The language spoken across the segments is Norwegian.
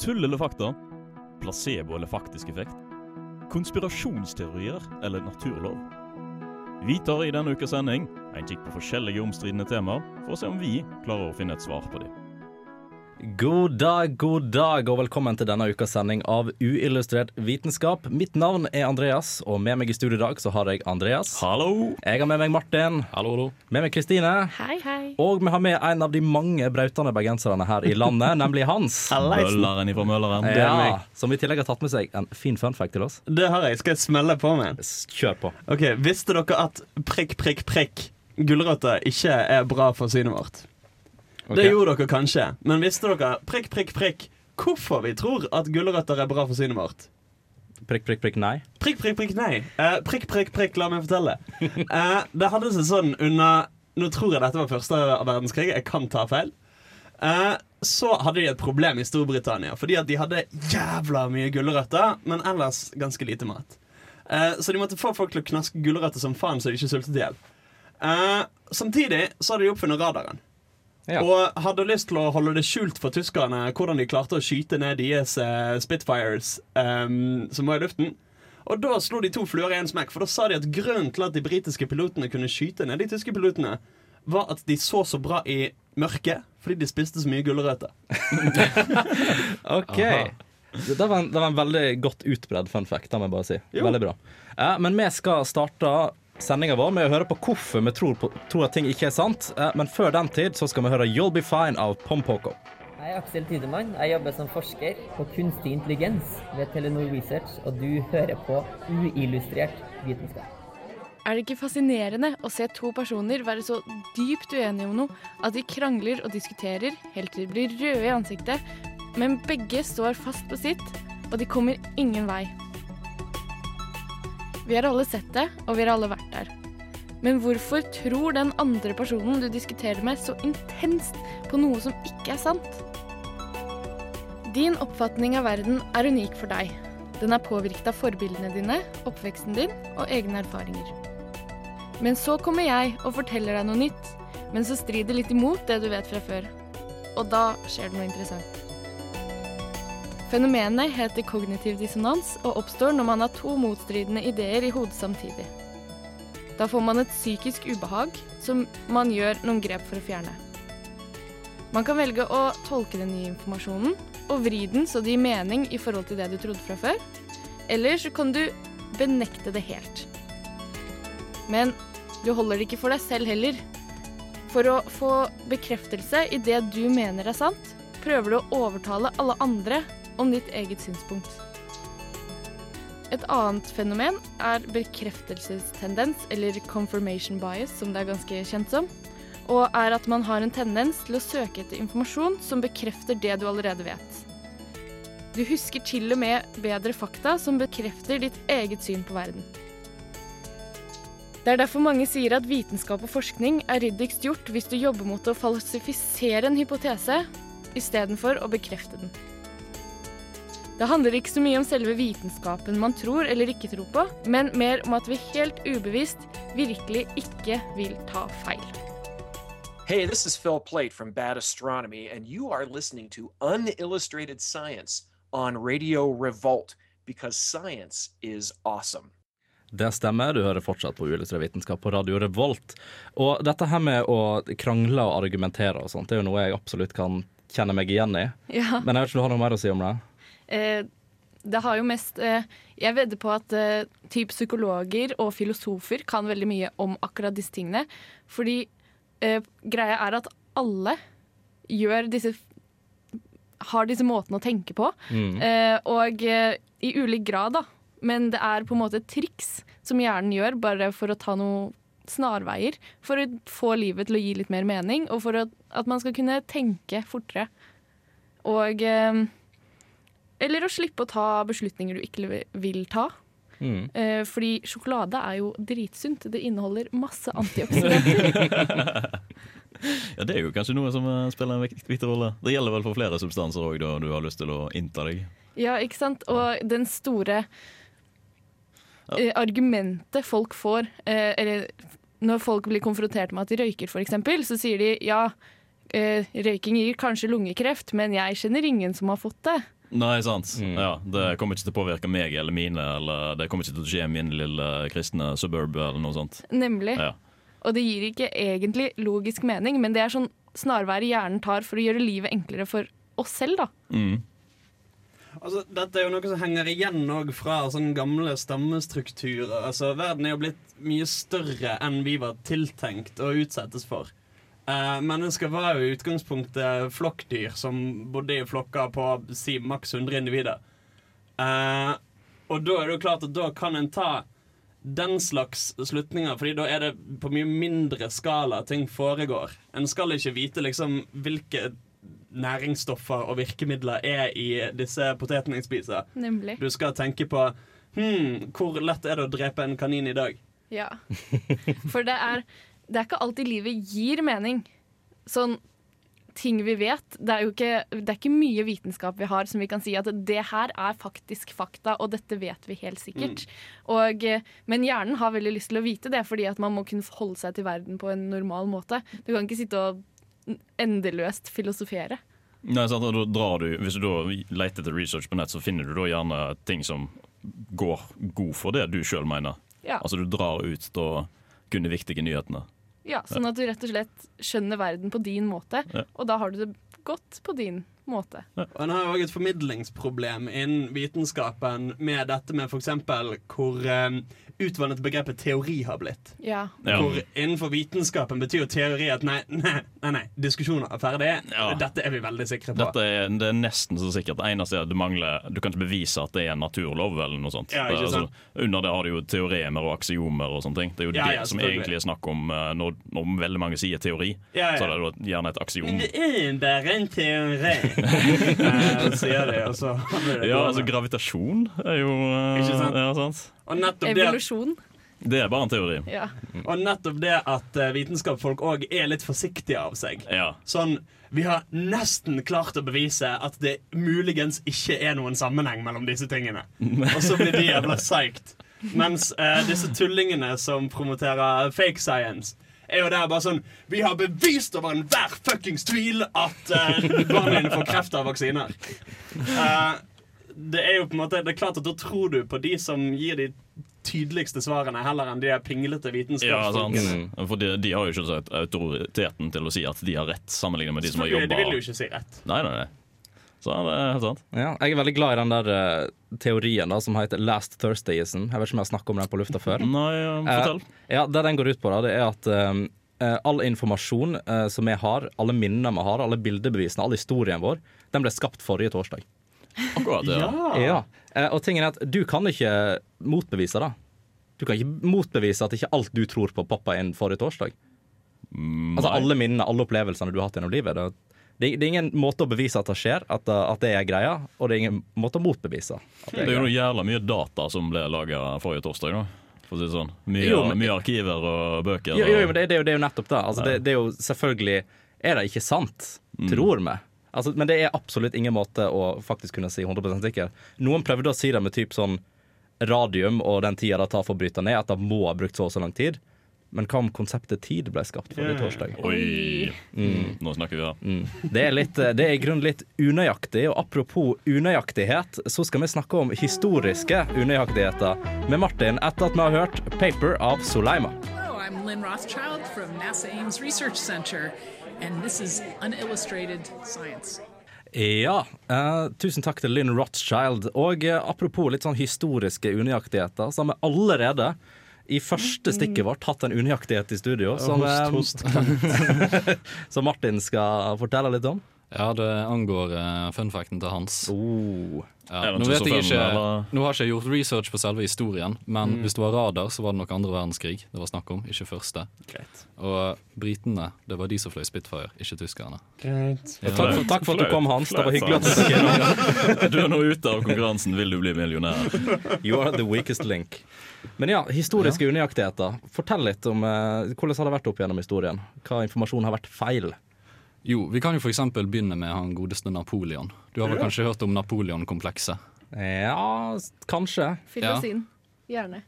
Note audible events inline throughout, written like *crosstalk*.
Tull eller fakta? Placebo eller faktisk effekt? Konspirasjonsteorier eller naturlov? Vi tar i denne ukas sending en kikk på forskjellige omstridende temaer for å se om vi klarer å finne et svar på dem. God dag, god dag, og velkommen til denne ukas sending av Uillustrert vitenskap. Mitt navn er Andreas, og med meg i studio i dag så har jeg Andreas. Hallo! Jeg har med meg Martin. Hallo, hallo. Med meg Kristine. Hei, hei. Og vi har med en av de mange brautende bergenserne her i landet, *laughs* nemlig Hans. Mølleren ifra Mølleren. er Ja, som i tillegg har tatt med seg en fin fun fact til oss. Det har jeg. Skal jeg smelle på med? Kjør på. Ok, Visste dere at prikk, prikk, prikk gulrøtter ikke er bra for synet vårt? Det gjorde dere kanskje, men visste dere prikk, prikk, prikk hvorfor vi tror at gulrøtter er bra for synet vårt? Prikk, prikk, prikk, nei. Prikk, prikk, prikk, nei. Eh, prikk, prikk, prikk, la meg fortelle. Eh, det hadde seg sånn under Nå tror jeg dette var første verdenskrig, jeg kan ta feil. Eh, så hadde de et problem i Storbritannia fordi at de hadde jævla mye gulrøtter, men ellers ganske lite mat. Eh, så de måtte få folk til å knaske gulrøtter som faen så de ikke sultet i hjel. Eh, samtidig så hadde de oppfunnet radaren. Ja. Og hadde lyst til å holde det skjult for tyskerne hvordan de klarte å skyte ned deres uh, Spitfires um, som var i luften. Og da slo de to fluer i en smekk, for da sa de at grunnen til at de britiske pilotene kunne skyte ned de tyske pilotene, var at de så så bra i mørket fordi de spiste så mye gulrøtter. *laughs* OK. Det, det, var en, det var en veldig godt utbredd fun fact, det må jeg bare si. Jo. Veldig bra. Ja, men vi skal starte sendinga vår med å høre på hvorfor vi tror, på, tror at ting ikke er sant. Eh, men før den tid så skal vi høre You'll Be Fine av Pompoko. Jeg er Aksel Tidemann. Jeg jobber som forsker på kunstig intelligens ved Telenor Research, og du hører på uillustrert vitenskap. Er det ikke fascinerende å se to personer være så dypt uenige om noe at de krangler og diskuterer helt til de blir røde i ansiktet, men begge står fast på sitt, og de kommer ingen vei? Vi har alle sett det, og vi har alle vært der. Men hvorfor tror den andre personen du diskuterer med, så intenst på noe som ikke er sant? Din oppfatning av verden er unik for deg. Den er påvirket av forbildene dine, oppveksten din og egne erfaringer. Men så kommer jeg og forteller deg noe nytt, men så strider litt imot det du vet fra før. Og da skjer det noe interessant. Fenomenet heter kognitiv dissonans og oppstår når man har to motstridende ideer i hodet samtidig. Da får man et psykisk ubehag som man gjør noen grep for å fjerne. Man kan velge å tolke den nye informasjonen og vri den så det gir mening i forhold til det du trodde fra før. Eller så kan du benekte det helt. Men du holder det ikke for deg selv heller. For å få bekreftelse i det du mener er sant, prøver du å overtale alle andre om ditt eget synspunkt. Et annet fenomen er bekreftelsestendens, eller confirmation bias, som det er ganske kjent som. Og er at man har en tendens til å søke etter informasjon som bekrefter det du allerede vet. Du husker til og med bedre fakta som bekrefter ditt eget syn på verden. Det er derfor mange sier at vitenskap og forskning er ryddigst gjort hvis du jobber mot å falsifisere en hypotese istedenfor å bekrefte den. Det handler ikke så mye om selve vitenskapen man tror eller ikke tror på, men mer om at vi helt ubevisst virkelig ikke vil ta feil. Hey, this is Phil Plate from Bad Astronomy, and you are listening to Unillustrated Science on Radio Revolt because science is awesome. Det stemmer, du hører fortsatt på Uillustrert vitenskap på Radio Revolt. Og dette her med å krangle og argumentere og sånt, det er jo noe jeg absolutt kan kjenne meg igjen i. Ja. Men jeg vet ikke om du har noe mer å si om det? Eh, det har jo mest eh, Jeg vedder på at eh, typ psykologer og filosofer kan veldig mye om akkurat disse tingene. Fordi greia er at alle gjør disse Har disse måtene å tenke på. Eh, og i ulik grad, da. Men det er på en måte et triks som hjernen gjør bare for å ta noe snarveier. For å få livet til å gi litt mer mening, og for at, at man skal kunne tenke fortere. Og Eller å slippe å ta beslutninger du ikke vil ta. Mm. Eh, fordi sjokolade er jo dritsunt. Det inneholder masse antioksidanter. *laughs* *laughs* Ja, Det er jo kanskje noe som eh, spiller en viktig, viktig rolle. Det gjelder vel for flere substanser òg, da du har lyst til å innta deg. ja, ikke sant? Og den store eh, argumentet folk får eh, Eller når folk blir konfrontert med at de røyker, f.eks., så sier de ja, eh, røyking gir kanskje lungekreft, men jeg kjenner ingen som har fått det. Nei, sant. Mm. Ja, det kommer ikke til å påvirke meg eller mine, eller det kommer ikke til å skje i min lille kristne suburb eller noe sånt. Nemlig. Ja. Og det gir ikke egentlig logisk mening, men det er sånn snarveier hjernen tar for å gjøre livet enklere for oss selv, da. Mm. Altså, dette er jo noe som henger igjen fra sånne gamle stammestrukturer. Altså, Verden er jo blitt mye større enn vi var tiltenkt å utsettes for. Eh, mennesker var jo i utgangspunktet flokkdyr som bodde i flokker på si maks 100 individer. Uh, og da er det jo klart at da kan en ta den slags slutninger, Fordi da er det på mye mindre skala ting foregår. En skal ikke vite liksom hvilke næringsstoffer og virkemidler er i disse potetene jeg spiser. Nemlig. Du skal tenke på Hm, hvor lett er det å drepe en kanin i dag? Ja. For det er, det er ikke alltid livet gir mening. Sånn ting vi vet. Det er jo ikke, det er ikke mye vitenskap vi har som vi kan si at det her er faktisk fakta, og dette vet vi helt sikkert. Og, eh, men hjernen har veldig lyst til å vite det, fordi at man må kunne forholde seg til verden på en normal måte. Du kan ikke sitte og endeløst filosofere. Nei, sant, og da drar du, Hvis du da leter etter research på nett, så finner du da gjerne ting som går god for det du sjøl mener. Ja. Altså Du drar ut da kun de viktige nyhetene. Ja, sånn at du rett og slett skjønner verden på din måte, og da har du det godt på din måte. Og En har òg et formidlingsproblem innen vitenskapen med dette med f.eks. hvor um, utvannet begrepet teori har blitt. Ja. Ja. Hvor innenfor vitenskapen betyr jo teori at nei, nei, nei, nei diskusjoner er ferdig. Ja. Dette er vi veldig sikre på. Dette er, det er nesten så sikkert. Det eneste er at du mangler Du kan ikke bevise at det er en naturlov. eller noe sånt Ja, ikke Det altså. Under det har du jo teoremer og aksiomer og sånne ting. Det er jo Ja, det ja, som egentlig er snakk om eh, når, når veldig mange sier teori. Ja, ja. Så er det gjerne et aksiom. Men det er bare en teori. *laughs* Eh, sier de, og så det Ja, altså Gravitasjon er jo eh, Ikke sant? Ja, sant? og, nettopp det, Evolusjon. Det er bare en teori. Ja. og nettopp det at eh, vitenskapsfolk òg er litt forsiktige av seg. Ja. Sånn, Vi har nesten klart å bevise at det muligens ikke er noen sammenheng mellom disse tingene. *laughs* Og så blir de jævla psyched. Mens eh, disse tullingene som promoterer fake science, er jo der bare sånn Vi har bevist over enhver fuckings tvil at uh, barna dine får kreft av vaksiner. Uh, det er jo på en måte Det er klart at da tror du på de som gir de tydeligste svarene, heller enn de pinglete pinglete Ja, vitenskapsfolkene. sant. For de, de har jo ikke autoriteten til å si at de har rett, sammenlignet med de som har jobba de vil jo ikke si rett. Nei, nei, nei. Så det er helt sant. Ja, jeg er veldig glad i den der eh, teorien da, som heter Last Thursdayism. Jeg vet ikke om jeg har snakket om den på lufta før. *laughs* Nei, ja, fortell. Ja, Det den går ut på, da, det er at eh, eh, all informasjon eh, som vi har, alle minnene vi har, alle bildebevisene, all historien vår, den ble skapt forrige torsdag. Akkurat det. Ja. Ja. Eh, og tingen er at du kan ikke motbevise det. Du kan ikke motbevise at ikke alt du tror på, poppa inn forrige torsdag. Altså Alle minnene, alle opplevelsene du har hatt gjennom livet. Det, det, det er ingen måte å bevise at det skjer, at, det- at det er greia, og det er ingen måte å motbevise. At Det det er er jo noe jævla mye data som ble laga forrige torsdag. da For å si det sånn Mye, Jo, men- mye arkiver og bøker. Jo, jo, men det, det, er jo, det er jo nettopp det. Altså, det. Det er jo selvfølgelig Er det ikke sant, tror vi. Altså, men det er absolutt ingen måte å faktisk kunne si 100 sikker. Noen prøvde å si det med typ sånn radium og den tida det tar for å bryte ned, at det må ha brukt så og så lang tid. Men hva om konseptet tid ble skapt forrige torsdag? Oi! Nå snakker vi da. Mm. Det er, litt, det er i grunnen litt unøyaktig, og apropos unøyaktighet, så skal vi snakke om historiske unøyaktigheter med Martin etter at vi har hørt Paper av Soleima. Hello, I'm Lynn Rothschild from NASA Ames Research Center, and this is Unillustrated Science. Ja, eh, tusen takk til Lynn Rothschild. Og eh, apropos litt sånn historiske unøyaktigheter, så har vi allerede i første stikket vårt hatt en unøyaktighet i studio som, eh, *laughs* som Martin skal fortelle litt om. Ja, det angår uh, funfacten til Hans. Oh. Ja, nå, vet jeg ikke, nå har jeg ikke gjort research på selve historien, men hvis det var radar, så var det nok andre verdenskrig det var snakk om, ikke første. Og britene, det var de som fløy Spitfire, ikke tyskerne. Greit. Takk, for, takk for at du kom, Hans. Det var hyggelig at du fikk innom. *laughs* Du er nå ute av konkurransen. Vil du bli millionær? You are the weakest link. Men ja, historiske unøyaktigheter. Fortell litt om eh, hvordan har det vært opp gjennom historien. Hva informasjon har vært feil? Jo, vi kan jo eksempel begynne med han godeste Napoleon. Du har vel kanskje hørt om Napoleon-komplekset? Ja, kanskje. Fyll Ja. oss inn. Gjerne.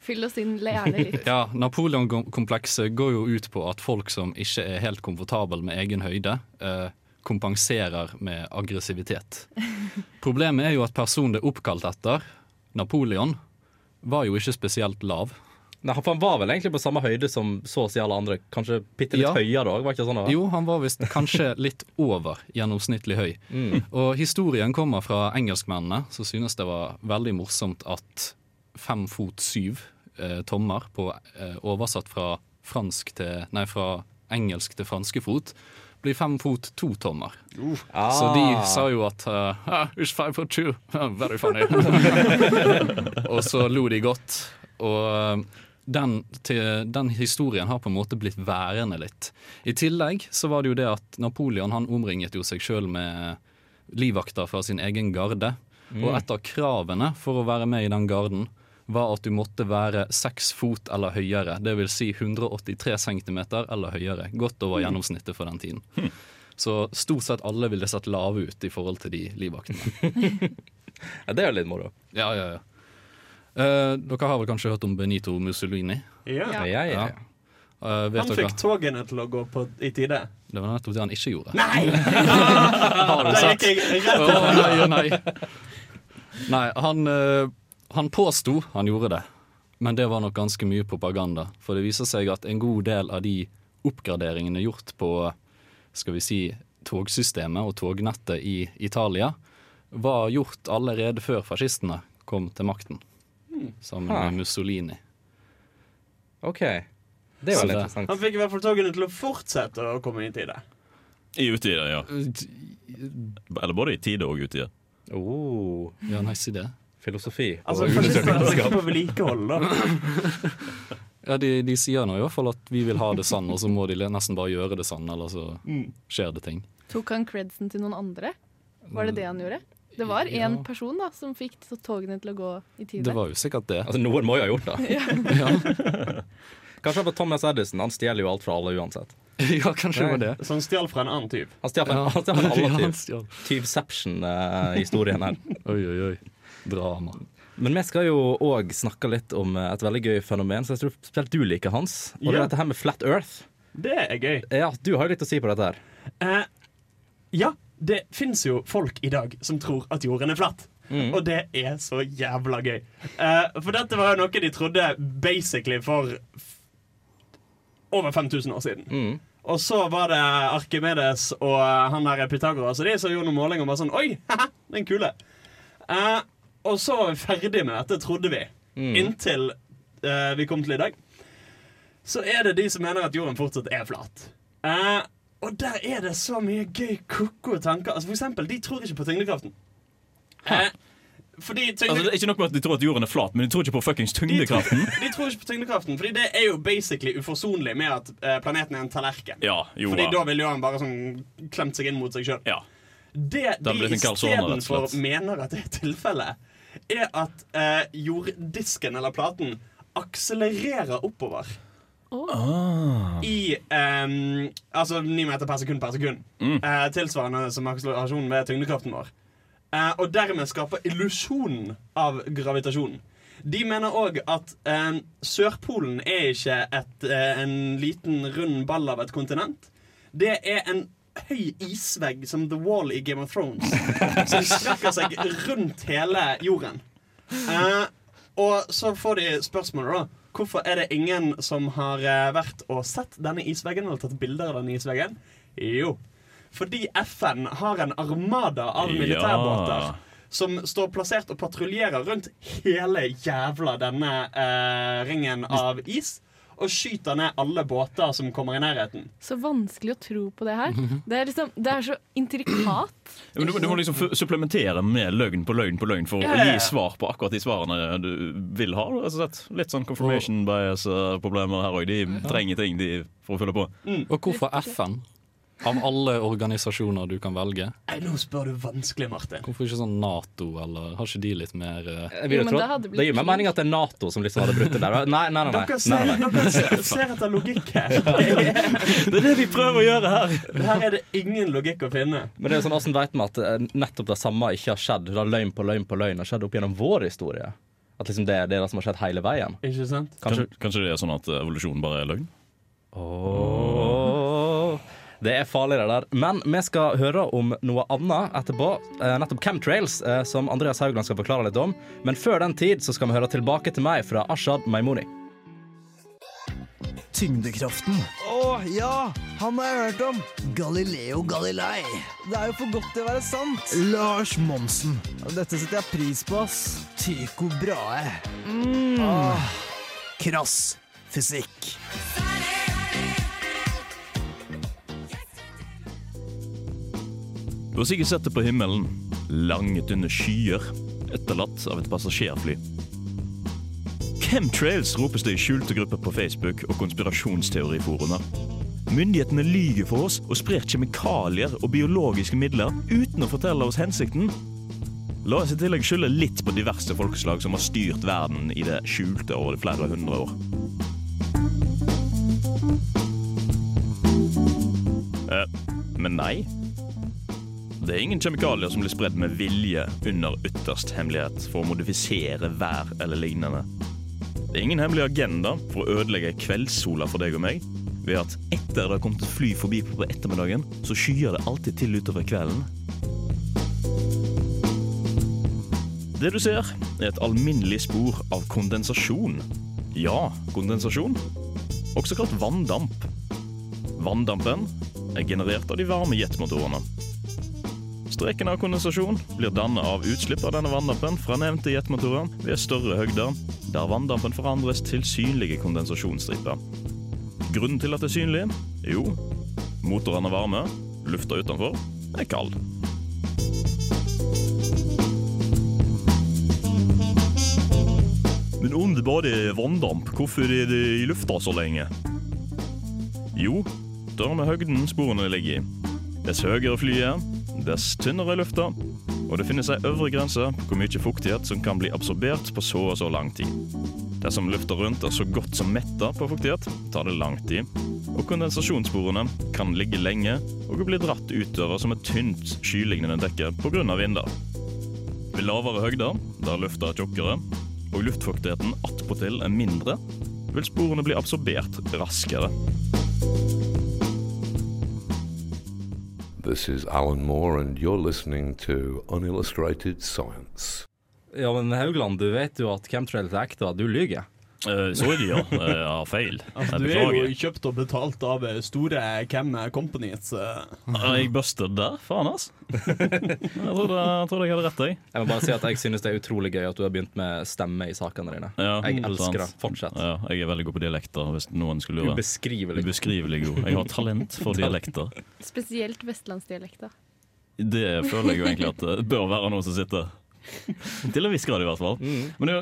Fyll oss inn gjerne litt. *laughs* Ja, Napoleon-komplekset går jo ut på at folk som ikke er helt komfortable med egen høyde, eh, kompenserer med aggressivitet. *laughs* Problemet er jo at personen det er oppkalt etter, Napoleon, var jo ikke spesielt lav. Nei, for Han var vel egentlig på samme høyde som så å si alle andre. Kanskje bitte litt Ja. høyere òg, sånn? Jo, han var visst kanskje litt over gjennomsnittlig høy. Og historien kommer fra engelskmennene, som synes det var veldig morsomt at fem fot syv eh, tommer, på, eh, oversatt fra, fransk til, nei, fra engelsk til franskefot, blir fem fot to tommer. Ah. Så de sa jo at uh, ah, It's five foot two. *laughs* Very funny. *laughs* og så lo de godt. Og eh, den, til, den historien har på en måte blitt værende litt. I tillegg så var det jo det at Napoleon han omringet jo seg sjøl med livvakter fra sin egen garde. Og et av kravene for å være med i den garden var at du måtte være seks fot eller høyere. Det vil si 183 cm eller høyere. Godt over gjennomsnittet for den tiden. Så stort sett alle ville sett lave ut i forhold til de livvaktene. *laughs* Ja, det er jo litt moro. Ja, ja, ja. Eh, dere har vel kanskje hørt om Benito Mussolini? Ja. Ja. Ja, ja, ja. Eh, vet Han dere? fikk togene til å gå på, i tide. Det var nettopp det han ikke gjorde. Nei! *laughs* *laughs* Har du Der sett? gikk jeg rett Å nei, nei. Nei, han, eh, han påsto han gjorde det, men det var nok ganske mye propaganda. For det viser seg at en god del av de oppgraderingene gjort på skal vi si, togsystemet og tognettet i Italia, var gjort allerede før fascistene kom til makten. Sammen med Mussolini. OK. Det var det- interessant. Han fikk i hvert fall togene til å fortsette å komme inn i tide. I utide, ja. Eller både i tide og utide. Oh, Ja, nice idé. Filosofi. Altså, og tenker vitenskap. vedlikehold, da. *laughs* Ja, de, de sier nå i hvert fall at vi vil ha det sånn, og så må de nesten bare gjøre det sånn, eller så skjer det ting. Tok han credsen til noen andre? Var det det han gjorde? Det var én Ja. person da som fikk togene til å gå i tide. Det var jo sikkert det. Altså, noen må jo ha gjort det. *laughs* Ja, *laughs* Kanskje det var Thomas Edison. Han stjeler jo alt fra alle uansett. ja kanskje det var det. Så han stjal fra en annen tyv. Han stjal fra Ja. han stjal fra Ja, alle tyv. Tyvception-historien her. Oi, oi, oi. Drama. Men vi skal jo òg snakke litt om et veldig gøy fenomen, så jeg tror spesielt du liker, Hans. Og det er dette her med flat earth. Det er gøy. Ja, du har jo litt å si på dette her. Eh, ja, det fins jo folk i dag som tror at jorden er flatt. Og det er så jævla gøy. Eh, for dette var jo noe de trodde basically for over 5000 år siden. Mm. Og så var det Arkimedes og han der Pythagoras og de som gjorde noen målinger og bare sånn Oi, haha, den kule. Eh, og så var vi ferdig med dette, trodde vi. Inntil uh, vi kom til i dag. Så er det de som mener at jorden fortsatt er flat. Uh, og der er det så mye gøy ko-ko tanker. Altså For eksempel, de tror ikke på tyngdekraften. Eh, fordi tyngde... Altså, det er ikke nok med at de tror at jorden er flat, men de tror ikke på fuckings de, tyngdekraften. *laughs* de tror ikke på tyngdekraften, Fordi det er jo basically uforsonlig med at eh, planeten er en tallerken. Ja, jo Fordi da ville han bare sånn klemt seg inn mot seg sjøl. Ja. Det de istedenfor mener at det er tilfellet, er at eh, jorddisken eller platen akselererer oppover. I ehm, altså 9 meter per sekund per sekund. Eh, tilsvarende som akselerasjonen ved tyngdekraften vår. Eh, og dermed skaper illusjonen av gravitasjonen. De mener òg at eh, Sørpolen er ikke et, eh, en liten, rund ball av et kontinent. Det er en høy isvegg som The Wall i Game of Thrones. Som strekker seg rundt hele jorden. Uh, og så får de spørsmålet, da. Hvorfor er det ingen som har eh, vært og sett denne isveggen eller tatt bilder av denne isveggen? Jo, fordi FN har en armada av militærbåter Ja. som står plassert og patruljerer rundt hele jævla denne uh, ringen av is. Og skyter ned alle båter som kommer i nærheten. Så vanskelig å tro på det her. Det er, liksom, det er så intrikat. Ja, Men du, du må liksom supplementere med løgn på løgn på løgn for Ja, å ja, gi svar på akkurat de svarene du vil ha. Altså. Litt sånn confirmation bias-problemer her òg. De trenger ting de for å fylle på. Og hvorfor FN? Av alle organisasjoner du kan velge. Nei, nå spør du vanskelig, Martin. Hvorfor ikke sånn Nato, eller har ikke de litt mer uh... Jo tro, det det gir meg mening at det er Nato som liksom hadde brutt det der. Nei, nei, nei. nei. Dere ser, nei. dere ser, ser etter logikk her. *laughs* Det er det vi prøver å gjøre her! Her er det ingen logikk å finne. Men det er jo sånn, hvordan vet vi at eh, nettopp det samme ikke har skjedd? Da løgn på løgn på løgn har skjedd opp gjennom vår historie? At liksom det er det som har skjedd hele veien. Ikke sant? Kanskje Kanskje, det er sånn at evolusjonen bare er løgn? Åh, Det er farlig, det der. Men vi skal høre om noe annet etterpå. Eh, nettopp Camtrails, eh, som Andreas Haugland skal forklare litt om. Men før den tid så skal vi høre tilbake til meg fra Ashad Maimoni. Tyngdekraften. Å ja, han har jeg hørt om. Galileo Galilei. Det er jo for godt til å være sant. Lars Monsen. Dette setter jeg pris på, ass. Tycho Brahe. Mm. Ah. krass fysikk. Du har sikkert sett det på himmelen. Lange, tynne skyer etterlatt av et passasjerfly. Chemtrails ropes det i skjulte grupper på Facebook og konspirasjonsteoriforumer. Myndighetene lyver for oss og sprer kjemikalier og biologiske midler uten å fortelle oss hensikten. La oss i tillegg skylde litt på diverse folkeslag som har styrt verden i det skjulte over flere hundre år. Eh, men nei. Det er ingen kjemikalier som blir spredd med vilje under ytterst hemmelighet for å modifisere vær eller lignende. Det er ingen hemmelig agenda for å ødelegge kveldssola for deg og meg ved at etter det har kommet et fly forbi på ettermiddagen, så skyer det alltid til utover kvelden. Det du ser, er et alminnelig spor av kondensasjon. Ja, kondensasjon. Også kalt vanndamp. Vanndampen er generert av de varme jetmotorene. Streken av kondensasjon blir dannet av utslipp av denne vanndampen fra nevnte jetmotorer ved større høgder, der vanndampen forandres til synlige kondensasjonsstriper. Grunnen til at det er synlig? Jo, motorene er varme, lufta utenfor er kald. Men om det bare er vanndamp, hvorfor er det i lufta så lenge? Jo, det har med høgden sporene ligger i. Dess høyere flyet dess tynnere er lufta, og det finnes ei øvre grense på hvor mye fuktighet som kan bli absorbert på så og så lang tid. Dersom lufta rundt er så godt som metta på fuktighet, tar det lang tid, og kondensasjonssporene kan ligge lenge og bli dratt utover som et tynt, skylignende dekke pga. vinder. Ved lavere høgder, der lufta er tjukkere, og luftfuktigheten attpåtil er mindre, vil sporene bli absorbert raskere. This is Alan Moore, and you're listening to Unillustrated Science. Ja, men Haugland, du vet jo at chemtrails er ekte, du lyver. Eh, så er det, ja. Jeg har feil. *laughs* Altså, du er jo kjøpt og betalt av store Cam Companies. Uh, Jeg busted der, faen ass. *laughs* Jeg trodde, jeg trodde jeg hadde rett, jeg. Jeg må bare si at jeg synes det er utrolig gøy at du har begynt med stemme i sakene dine. Ja, Jeg elsker det. Fortsett. Ja, jeg er veldig god på dialekter, hvis noen skulle lure. Ubeskrivelig. Ubeskrivelig god. Jeg har talent for dialekter. Spesielt vestlandsdialekter. Det føler jeg jo egentlig at det bør være noen som sitter. *laughs* Til en viss grad, i hvert fall. Mm. Men det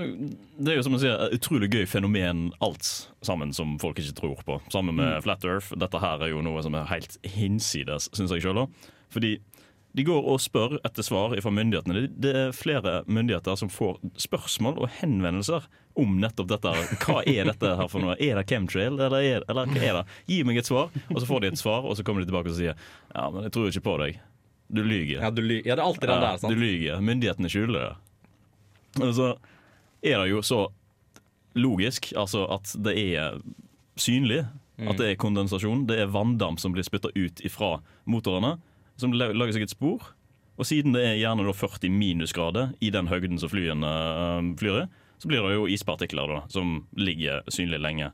det er jo som å si, et utrolig gøy fenomen alt sammen som folk ikke tror på. Sammen med Mm. Flat Earth. Dette her er jo noe som er helt hinsides, syns jeg sjøl. Fordi de går og spør etter svar fra myndighetene. Det er flere myndigheter som får spørsmål og henvendelser om nettopp dette. Hva er dette her for noe? Er det chemtrail, eller, er, eller hva er det? Gi meg et svar, og så får de et svar, og så kommer de tilbake og sier ja, men jeg tror ikke på deg. Du lyger. Ja, ja, det er alltid den der, sant? Du lyger. Myndighetene skjuler det. Og så er det jo så logisk altså at det er synlig. Mm. At det er kondensasjon. Det er vanndamp som blir spytta ut ifra motorene. Som lager seg et spor. Og siden det er gjerne da 40 minusgrader i den høgden som flyene øh, flyr i, så blir det jo ispartikler da, som ligger synlig lenge.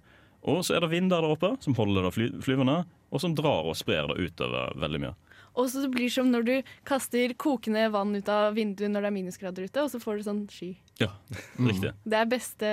Og så er det vind der oppe som holder det fly flyvende, og som drar og sprer det utover veldig mye. Og så det blir som når du kaster kokende vann ut av vinduet når det er minusgrader ute, og så får du sånn sky. Ja, riktig. Det er beste,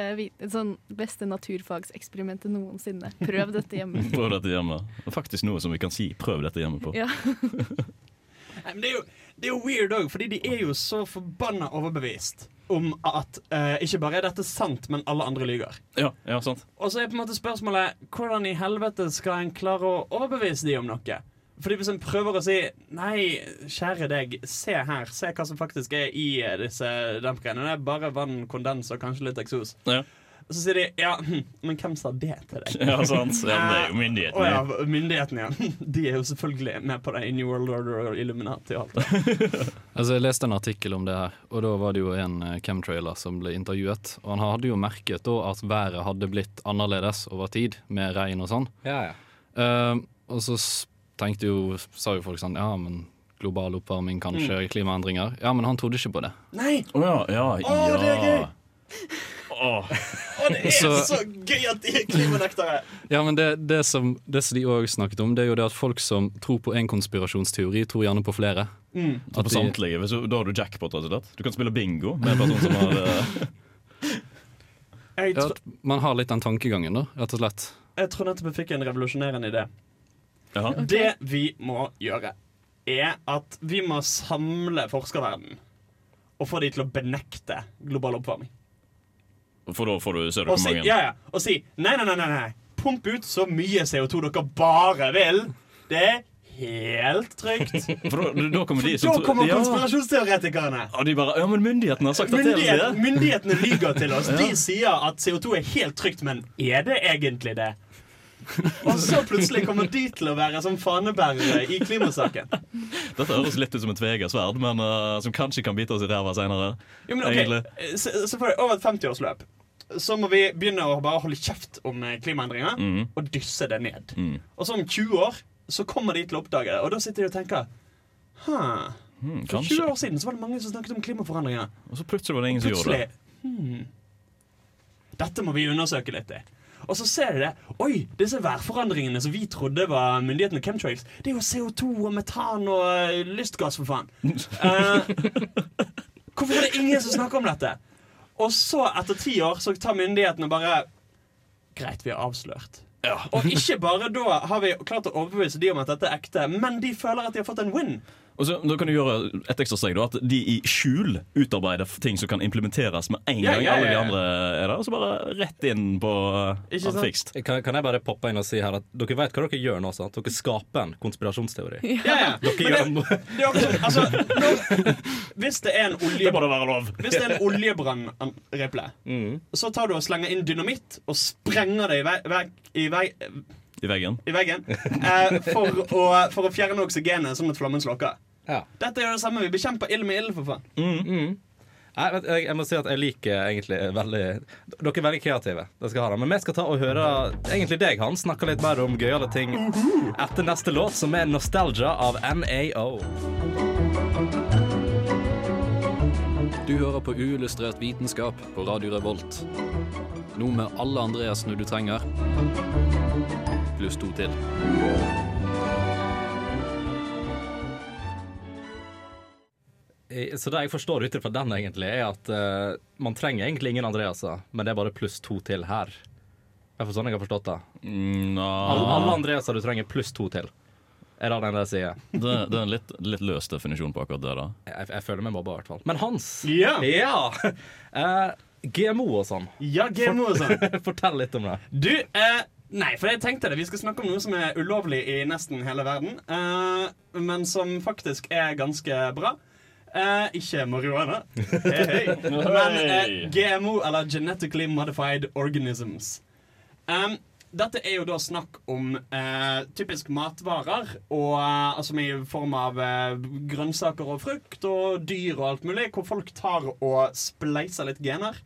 sånn, beste naturfagseksperimentet noensinne. Prøv dette hjemme. *laughs* Prøv dette hjemme. Det er faktisk noe som vi kan si prøv dette hjemme på. Ja. *laughs* Nei, men det, er jo, det er jo weird òg, fordi de er jo så forbanna overbevist om at uh, ikke bare er dette sant, men alle andre lyver. Ja, ja, sant. Og så er på en måte spørsmålet hvordan i helvete skal en klare å overbevise de om noe? Fordi Hvis en prøver å si Nei, kjære deg, se her. Se hva som faktisk er i disse dampgreiene. Det er bare vann, kondens og kanskje litt eksos. Ja. så sier de ja, hm, men hvem sa det til deg? Ja, sant. Ja, det er jo *laughs* Eh, myndighetene. Å ja, myndighetene, ja. *laughs* De er jo selvfølgelig med på det i New World Order og Illuminati og alt det. *laughs* Altså, jeg leste en artikkel om det her, og da var det jo en eh, chemtrailer som ble intervjuet. Og han hadde jo merket da at været hadde blitt annerledes over tid, med regn og sånn. Ja, ja. Uh, og så s- tenkte jo, sa jo folk sånn Ja, men global oppvarming, kanskje klimaendringer. Ja, men han trodde ikke på det. Nei! Å ja, ja, Å, det er gøy! Åh. Og det er så, Så- gøy at de er klimanektere! Ja, men det, det, som, det som de òg snakket om, det er jo det at folk som tror på en konspirasjonsteori, tror gjerne på flere. Mm. At på de- samtlige, Da har du jackpot. rett og slett. Du kan spille bingo med en person som har *laughs* eh, Ja, at man har litt den tankegangen, da, rett og slett. jeg tror nettopp jeg fikk en revolusjonerende idé. Ja. Det vi må gjøre, er at vi må samle forskerverdenen og få de til å benekte global oppvarming. For da får du, hvor si, mange ja, ja, og si nei, nei, nei, nei. Pump ut så mye CO2 dere bare vil. Det er helt trygt. *laughs* For da, da kommer de Da som tror- kommer ja. konspirasjonsteoretikerne. Og de bare Ja, men myndighetene har sagt at det er det. myndighetene lyver til oss. *laughs* Ja. De sier at CO2 er helt trygt, men er det egentlig det? *laughs* Og så plutselig kommer de til å være som fanebærere i klimasaken. Dette høres litt ut som et tvega sverd, men uh, som kanskje kan bite oss i ræva seinere. Jo, men ok, for, Selvfølgelig, Over et 50-årsløp så må vi begynne å bare holde kjeft om eh, klimaendringer mm. og dysse det ned. Mm. Og så om 20 år så kommer de til å oppdage det, og da sitter de og tenker Hæ, Mm, For 20 år siden så var det mange som snakket om klimaforandringer. Og så plutselig var det ingen som gjorde det. Hmm, Dette må vi undersøke litt i. Og så ser de det. Oi, disse værforandringene som vi trodde var myndighetene chemtrails, det er jo CO2 og metan og eh, lystgass, for faen. Uh, hvorfor er det ingen som snakker om dette? Og så, etter ti år, så tar myndighetene bare Greit, vi har avslørt. Og ikke bare da har vi klart å overbevise de om at dette er ekte, men de føler at de har fått en win. Og så, da kan du gjøre et ekstra steg da, At de i skjul utarbeider ting som kan implementeres med en Ja, gang. ja, ja, Alle de andre er der, og så bare rett inn på Ikke sant? fikst. Kan, kan jeg bare poppe inn og si her at dere vet hva dere gjør nå? sant? Dere skaper en konspirasjonsteori. Ja, ja. Dere gjør det, det altså, når, Hvis det er en olje... Det må da være lov. Hvis det er en oljebrann-reple, Mm. så tar du og slenger inn dynamitt og sprenger det i, vei, vei, i, vei, I veggen. i veggen eh, for, å, for å fjerne oksygenet, sånn at flammen slokker. Ja. Dette gjør det samme. Vi bekjemper ild med ild, for faen. Mm. Nei, vet, jeg, jeg må si at jeg liker egentlig veldig Dere er veldig kreative. Det skal ha det. Men vi skal ta og høre egentlig deg, Hans, snakke litt mer om gøyale ting etter neste låt, som er 'Nostalgia' av NAO. Du hører på uillustrert vitenskap på Radio Revolt. Nå med alle Andreasene du trenger, pluss to til. Så det jeg forstår ut fra den, egentlig, er at uh, man trenger egentlig ingen Andreaser, men det er bare pluss to til her. Det er for sånn jeg har forstått det. No. Alle, alle Andreaser du trenger pluss to til. Er det den jeg sier? det, det er en litt, litt løs definisjon på akkurat det. da Jeg, jeg føler meg mobba, i hvert fall. Men Hans! Yeah. Ja! Uh, *laughs* GMO og sånn. ja GMO og sånn. *laughs* Fortell litt om det. Du, uh, nei, for jeg tenkte det. Vi skal snakke om noe som er ulovlig i nesten hele verden, eh, men som faktisk er ganske bra. Eh, ikke marihuana. Hei, hei. *laughs* Men eh, GMO, eller Genetically Modified Organisms. Um, dette er jo da snakk om eh, typisk matvarer, og, eh, altså i form av eh, grønnsaker og frukt og dyr og alt mulig, hvor folk tar og spleiser litt gener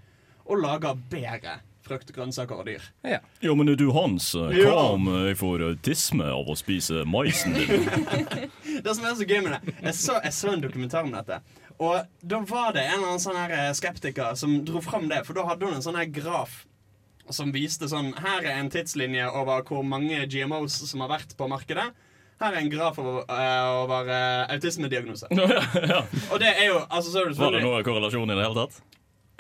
og lager bedre frukt, grønnsaker og dyr. Ja, men du Hans, hva Ja. om jeg får autisme av å spise maisen din? *laughs* Det som er så gøy med det Jeg så, jeg så en dokumentar om dette. Og da var det en eller annen sånn her eh, skeptiker som dro fram det, for da hadde hun en sånn her graf som viste sånn Her er en tidslinje over hvor mange GMOs som har vært på markedet. Her er en graf over, uh, over uh, autismediagnose. *laughs* ja. Og det er jo altså, så er det Var det selvfølgelig noe korrelasjon i det hele tatt?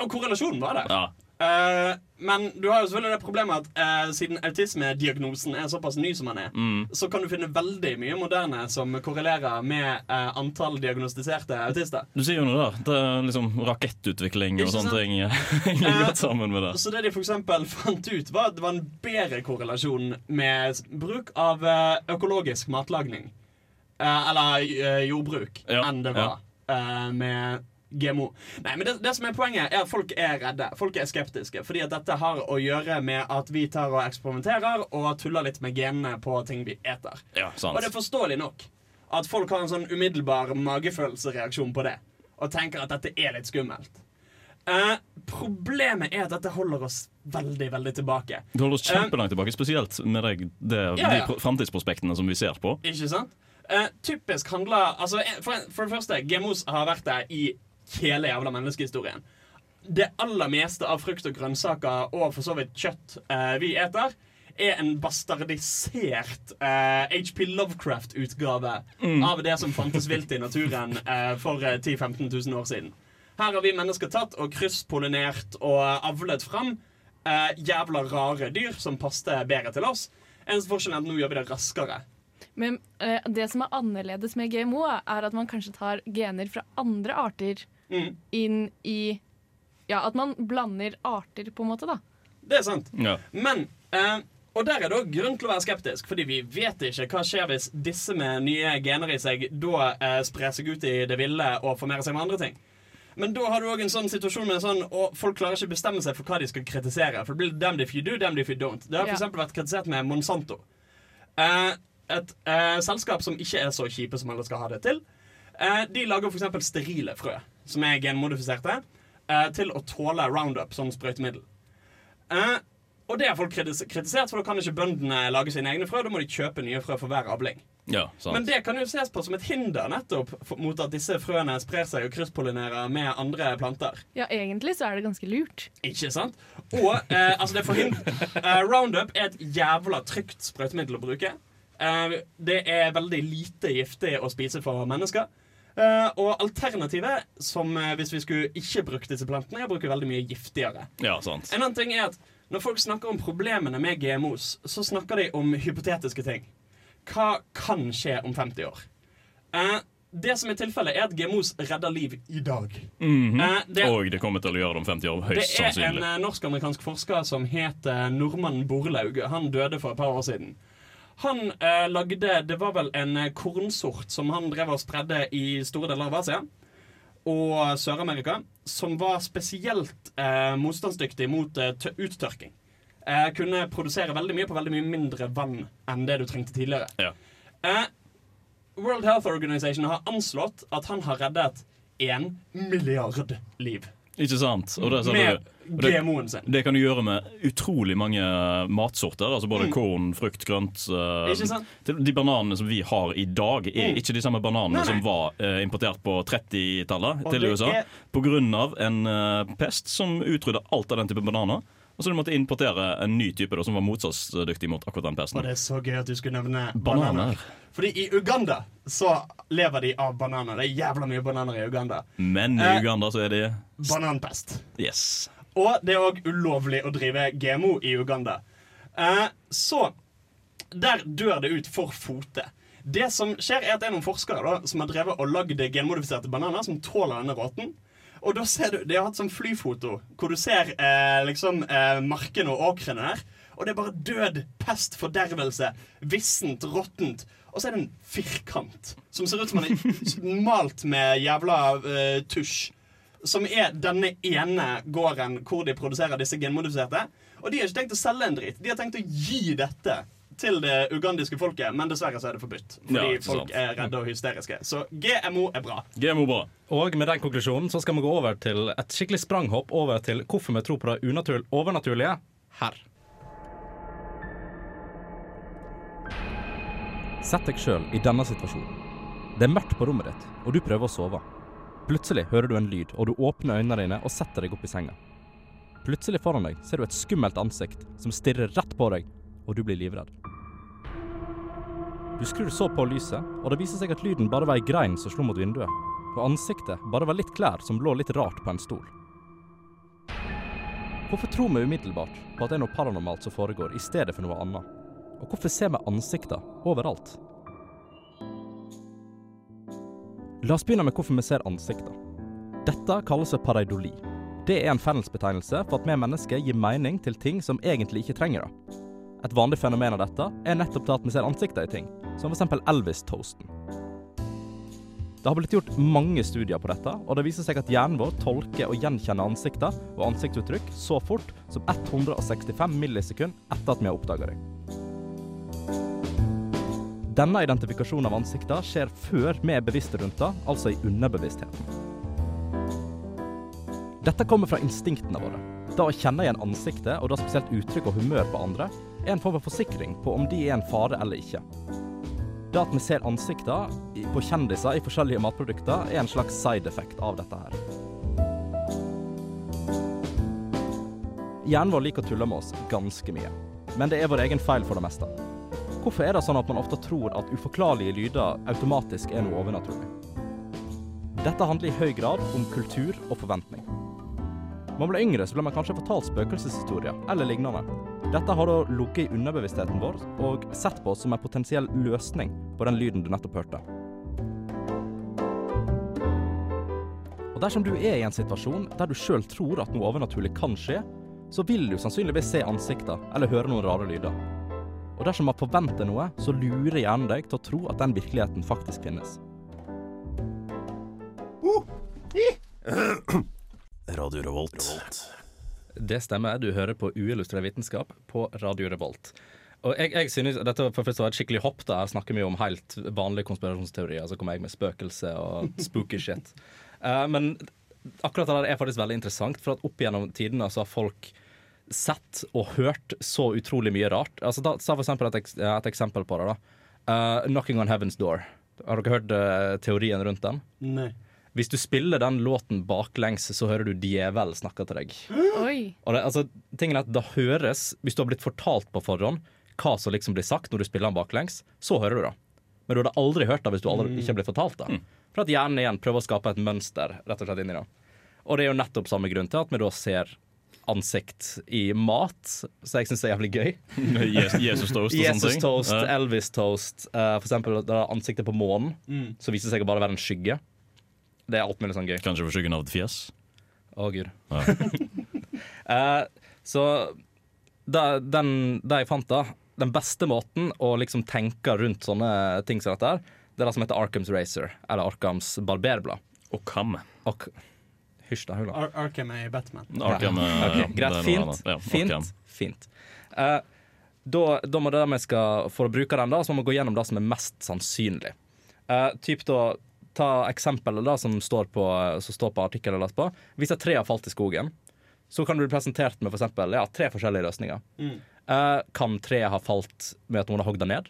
Og korrelasjonen var der. Ja. Eh, men du har jo selvfølgelig det problemet at uh, siden autismediagnosen er såpass ny som den er, Mm. så kan du finne veldig mye moderne som korrelerer med uh, antall diagnostiserte autister. Du sier jo noe der. Det er liksom rakettutvikling og sånne ting henger godt sammen med det. Så det de eksempel fant ut, var at det var en bedre korrelasjon med bruk av økologisk matlagning. Eller jordbruk Ja, enn det var eh, med GMO. Nei, men det, det som er Poenget er at folk er redde. Folk er skeptiske. Fordi at dette har å gjøre med at vi tar og eksperimenterer og tuller litt med genene på ting vi eter. Ja, sant. Og det er forståelig nok at folk har en sånn umiddelbar magefølelsereaksjon på det. Og tenker at dette er litt skummelt. Uh, problemet er at dette holder oss veldig, veldig tilbake. Det holder oss kjempelangt tilbake, spesielt med deg, det, Ja, ja. de pro- framtidsprospektene som vi ser på. Ikke sant? Uh, typisk handler altså, for, for det første, GMOs har vært der i hele jævla menneskehistorien. Det aller meste av frukt og grønnsaker og for så vidt kjøtt eh, vi eter, er en bastardisert eh, HP Lovecraft-utgave Mm. av det som fantes vilt i naturen eh, for eh, 10 000-15 000 år siden. Her har vi mennesker tatt og krysspollinert og avlet fram eh, jævla rare dyr som passte bedre til oss. Eneste forskjellen er at nå gjør vi det raskere. Men eh, det som er annerledes med GMO, er at man kanskje tar gener fra andre arter Mm. inn i Ja, at man blander arter, på en måte, da. Det er sant. Ja. Men eh, Og der er det også grunn til å være skeptisk, fordi vi vet ikke hva skjer hvis disse med nye gener i seg da eh, sprer seg ut i det ville og formerer seg med andre ting. Men da har du òg en sånn situasjon med sånn Og folk klarer ikke bestemme seg for hva de skal kritisere. For det blir damned if you do, damned if you don't. Det har for eksempel vært kritisert med Monsanto. Eh, et eh, selskap som ikke er så kjipe som alle skal ha det til. Eh, de lager eksempel sterile frø, som er genmodifiserte, eh, til å tåle Roundup som sprøytemiddel. Eh, og det har folk kritisert, for da kan ikke bøndene lage sine egne frø. Da må de kjøpe nye frø for hver avling. Ja, sant. Men det kan jo ses på som et hinder nettopp mot at disse frøene sprer seg og krysspollinerer med andre planter. Ja, egentlig så er det ganske lurt. Ikke sant? Og eh, altså det forhind- eh, Roundup er et jævla trygt sprøytemiddel å bruke. Eh, det er veldig lite giftig å spise for mennesker. Eh, og alternativet, som uh, hvis vi skulle ikke brukt disse plantene, er å bruke veldig mye giftigere. Ja, sant. En annen ting er at Når folk snakker om problemene med GMOs, så snakker de om hypotetiske ting. Hva kan skje om 50 år? Uh, det som er tilfellet, er at GMOs redder liv i dag. Mhm. Eh, det- Og det kommer til å gjøre det om 50 år, Høyst sannsynlig. det er en sannsynlig. eh, norsk-amerikansk forsker som het Normann Borlaug. Han døde for et par år siden. Han eh, lagde Det var vel en eh, kornsort som han drev og spredde i store deler av Asia og Sør-Amerika, som var spesielt eh, motstandsdyktig mot eh, uttørking. Eh, kunne produsere veldig mye på veldig mye mindre vann enn det du trengte tidligere. Ja. Eh, World Health Organization har anslått at han har reddet én milliard liv. Ikke sant? Og det, Med GMO-en sin. Det kan du gjøre med utrolig mange matsorter. Altså både korn, frukt, grønt. Mm. Til- De bananene som vi har i dag, er Mm. ikke de samme bananene Nei, nei. som var uh, importert på 30-tallet til USA. er- av en uh, pest som utrydda alt av den type bananer. Og så de måtte importere en ny type da, som var motstandsdyktig mot akkurat den pesten. Og det er så gøy at du skulle nevne Bananer. bananer. Fordi i Uganda så lever de av bananer. Det er jævla mye bananer i Uganda. Men i Eh, Uganda så er de Bananpest. Yes. Og det er òg ulovlig å drive GMO i Uganda. Eh, så der dør det ut for fote. Det som skjer er at det er noen forskere da, som har drevet og lagd genmodifiserte bananer som tåler denne råten. Og da ser du, De har hatt sånn flyfoto hvor du ser eh, liksom eh, markene og åkrene der. Og det er bare død, pest, fordervelse, vissent, råttent. Og så er det en firkant som ser ut som den er malt med jævla eh, tusj. Som er denne ene gården hvor de produserer disse genmodifiserte. Og de har ikke tenkt å selge en drit. De har tenkt å gi dette til det ugandiske folket, men dessverre så er det forbudt. Fordi Ja, folk er redde og hysteriske. Så GMO er bra. GMO bra. Og med den konklusjonen så skal vi gå over til et skikkelig spranghopp over til hvorfor vi tror på det unaturlige, overnaturlige her. Sett deg sjøl i denne situasjonen. Det er mørkt på rommet ditt, og du prøver å sove. Plutselig hører du en lyd, og du åpner øynene dine og setter deg opp i senga. Plutselig foran deg ser du et skummelt ansikt som stirrer rett på deg, og du blir livredd. Du skrur så på lyset, og det viser seg at lyden bare var ei grein som slo mot vinduet, og ansiktet bare var litt klær som lå litt rart på en stol. Hvorfor tror vi umiddelbart på at det er noe paranormalt som foregår, i stedet for noe annet? Og hvorfor ser vi ansikter overalt? La oss begynne med hvorfor vi ser ansikter. Dette kalles pareidoli. Det er en fellesbetegnelse for at vi mennesker gir mening til ting som egentlig ikke trenger det. Et vanlig fenomen av dette er nettopp det at vi ser ansikter i ting, som f.eks. Elvis-toasten. Det har blitt gjort mange studier på dette, og det viser seg at hjernen vår tolker og gjenkjenner ansikter og ansiktsuttrykk så fort som 165 millisekund etter at vi har oppdaga dem. Denne identifikasjonen av ansikter skjer før vi er bevisste rundt det, altså i underbevisstheten. Dette kommer fra instinktene våre. Det å kjenne igjen ansiktet, og da spesielt uttrykk og humør på andre, er en form for forsikring på om de er en fare eller ikke. Det at vi ser ansikter på kjendiser i forskjellige matprodukter, er en slags side effect av dette her. Hjernen vår liker å tulle med oss ganske mye, men det er vår egen feil for det meste. Hvorfor er det sånn at man ofte tror at uforklarlige lyder automatisk er noe overnaturlig? Dette handler i høy grad om kultur og forventning. Man ble yngre, så ble man kanskje fortalt spøkelseshistorier eller lignende. Dette har da ligget i underbevisstheten vår og sett på oss som en potensiell løsning på den lyden du nettopp hørte. Og dersom du er i en situasjon der du sjøl tror at noe overnaturlig kan skje, så vil du sannsynligvis se ansikter eller høre noen rare lyder. Og dersom man forventer noe, så lurer hjernen deg til å tro at den virkeligheten faktisk finnes. Radio Revolt. Det stemmer. Du hører på Uillustrert vitenskap på Radio Revolt. Og jeg, jeg synes, Dette var et skikkelig hopp. da Her snakker vi om helt vanlige konspirasjonsteorier. Så kommer jeg med spøkelse og *laughs* spooky shit. Uh, men akkurat det der er faktisk veldig interessant, for at opp gjennom tidene så har folk sett og hørt så utrolig mye rart. Altså da, Ta for eksempel et, et eksempel på det. da uh, 'Knocking on Heaven's Door'. Har dere hørt uh, teorien rundt den? Nei. Hvis du spiller den låten baklengs, så hører du djevel snakke til deg. Oi. Og det, altså, tingen er at det høres, Hvis du har blitt fortalt på forhånd hva som liksom blir sagt når du spiller den baklengs, så hører du det. Men du hadde aldri hørt det hvis du aldri, ikke ble blitt fortalt det. For at hjernen igjen prøver å skape et mønster rett og slett inni det. Og det er jo nettopp samme grunn til at vi da ser ansikt i mat, så jeg syns det er jævlig gøy. Jesus- toast og sånne Jesus ting. toast, Elvis toast, Uh, for eksempel det er ansiktet på månen, Mm. som viser seg å bare være en skygge. Det er alt mulig sånn gøy. Kanskje for skyggen av et fjes? Å, gud. Ja. *laughs* Eh, så det, den, det jeg fant da, den beste måten å liksom tenke rundt sånne ting som dette her, det er det som heter Arkhams Racer, eller Arkhams barberblad. Og kam. Og, hysj da, Hula. Ar Arkham er i Batman. Arkham, Ja. eh, Ok, ja, greit. Fint. Ja, fint. Fint. Eh, da, da må det vi skal, For å bruke den, da, så må vi gå gjennom det som er mest sannsynlig. Uh, typ da, Ta eksempelet da som står på, som står på artikkelen jeg leste på. Hvis et tre har falt i skogen, så kan du bli presentert med for eksempel, ja, tre forskjellige løsninger. Mm. Uh, kan treet ha falt med at noen har hogd det ned?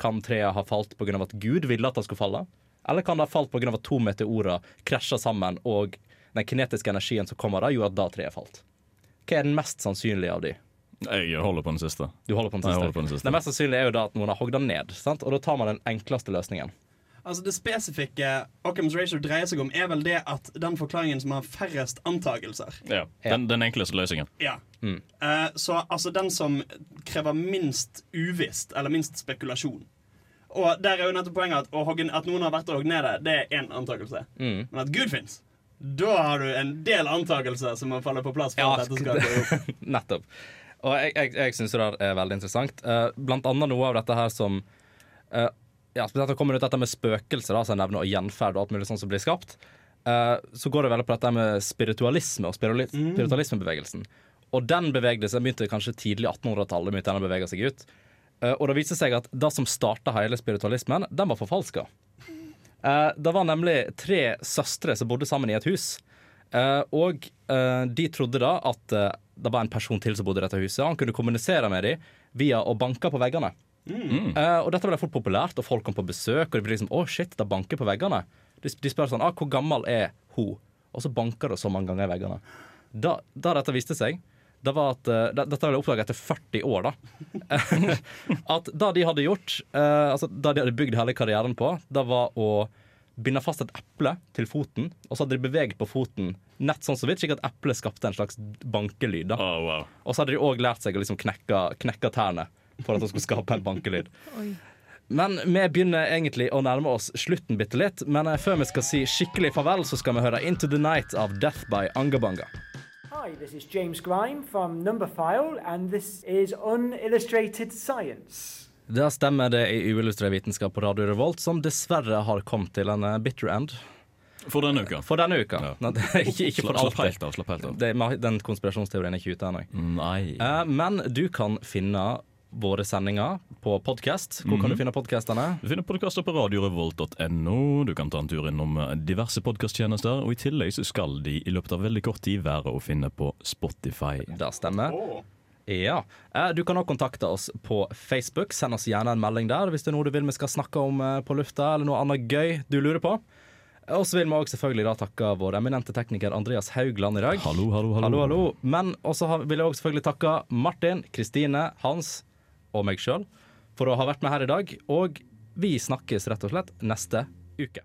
Kan treet ha falt pga. at Gud ville at det skulle falle? Eller kan det ha falt pga. at to meteorer krasja sammen, og den kinetiske energien som kommer da, gjorde at da treet falt? Hva er den mest sannsynlige av de? Jeg holder på den siste. Du holder på den siste? på den siste. Det mest sannsynlige er jo da at noen har hogd den ned, sant? og da tar man den enkleste løsningen. Altså Det spesifikke Occam's Razor dreier seg om, er vel det at den forklaringen som har færrest antakelser. Ja. Den, den enkleste løsningen. Ja. Mm. Uh, så altså den som krever minst uvisst, eller minst spekulasjon. Og der er jo nettopp poenget at, å hogge, at noen har vært og hogd ned det, det er én antakelse. Mm. Men at Gud fins, da har du en del antakelser som må falle på plass. for Ja, at dette skal gå opp. *laughs* Nettopp. Og jeg, jeg, jeg syns det er veldig interessant. Uh, blant annet noe av dette her som eh, Ja, spesielt kommer ut dette med spøkelser, da, som jeg nevner, og gjenferd og alt mulig sånt som blir skapt. eh, så går det veldig på dette med spiritualisme og spirali- spiritualismebevegelsen. Og den bevegde seg, begynte kanskje tidlig 1800-tallet, begynte den å bevege seg ut. Eh, og det viste seg at det som starta hele spiritualismen, den var forfalska. Eh, det var nemlig tre søstre som bodde sammen i et hus. Eh, og eh, de trodde da at eh, det var en person til som bodde i dette huset. Han kunne kommunisere med dem via å banke på veggene. Eh, og dette ble fort populært, og folk kom på besøk, og de ble liksom Å, shit, det banker på veggene. De, de spør sånn ah, Hvor gammel er hun? Og så banker det så mange ganger i veggene. Da, da dette viste seg, det var at uh, Dette ble oppdaga etter 40 år, da. *laughs* at det de hadde gjort, uh, altså det de hadde bygd hele karrieren på, det var å binde fast et eple til foten, og så hadde de beveget på foten nett sånn så vidt, slik at eplet skapte en slags bankelyd. da. Og så hadde de òg lært seg å liksom knekke, knekke tærne for at det skulle skape en bankelyd. Oi. Men vi begynner egentlig å nærme oss slutten bitte litt. Men eh, før vi skal si skikkelig farvel, så skal vi høre 'Into the Night' av Death by Angabanga. Hi, this is James Grime from Numberphile, and this is Unillustrated Science. Det stemmer, det er uillustrert vitenskap på Radio Revolt, som dessverre har kommet til en eh, bitter end. For denne uka. For denne uka. *laughs* Nei, er ikke, ikke for Slapp- slapp helt av, slapp helt av. Det, den konspirasjonsteorien er ikke ute ennå. Nei. Eh, men du kan finne våre sendinger på podkast. Hvor kan Mhm. du finne podkastene? Du finner podkaster på radiorevolt.no. Du kan ta en tur innom eh, diverse podkasttjenester. Og i tillegg så skal de i løpet av veldig kort tid være å finne på Spotify. Det stemmer. Ja. Eh, Du kan også kontakte oss på Facebook. Send oss gjerne en melding der hvis det er noe du vil vi skal snakke om eh, på lufta, eller noe annet gøy du lurer på. Og så vil vi også selvfølgelig da takke vår eminente tekniker Andreas Haugland i dag. Hallo, hallo, hallo. hallo, hallo. Men også vil jeg også selvfølgelig takke Martin, Kristine, Hans og meg sjøl for å ha vært med her i dag. Og vi snakkes rett og slett neste uke.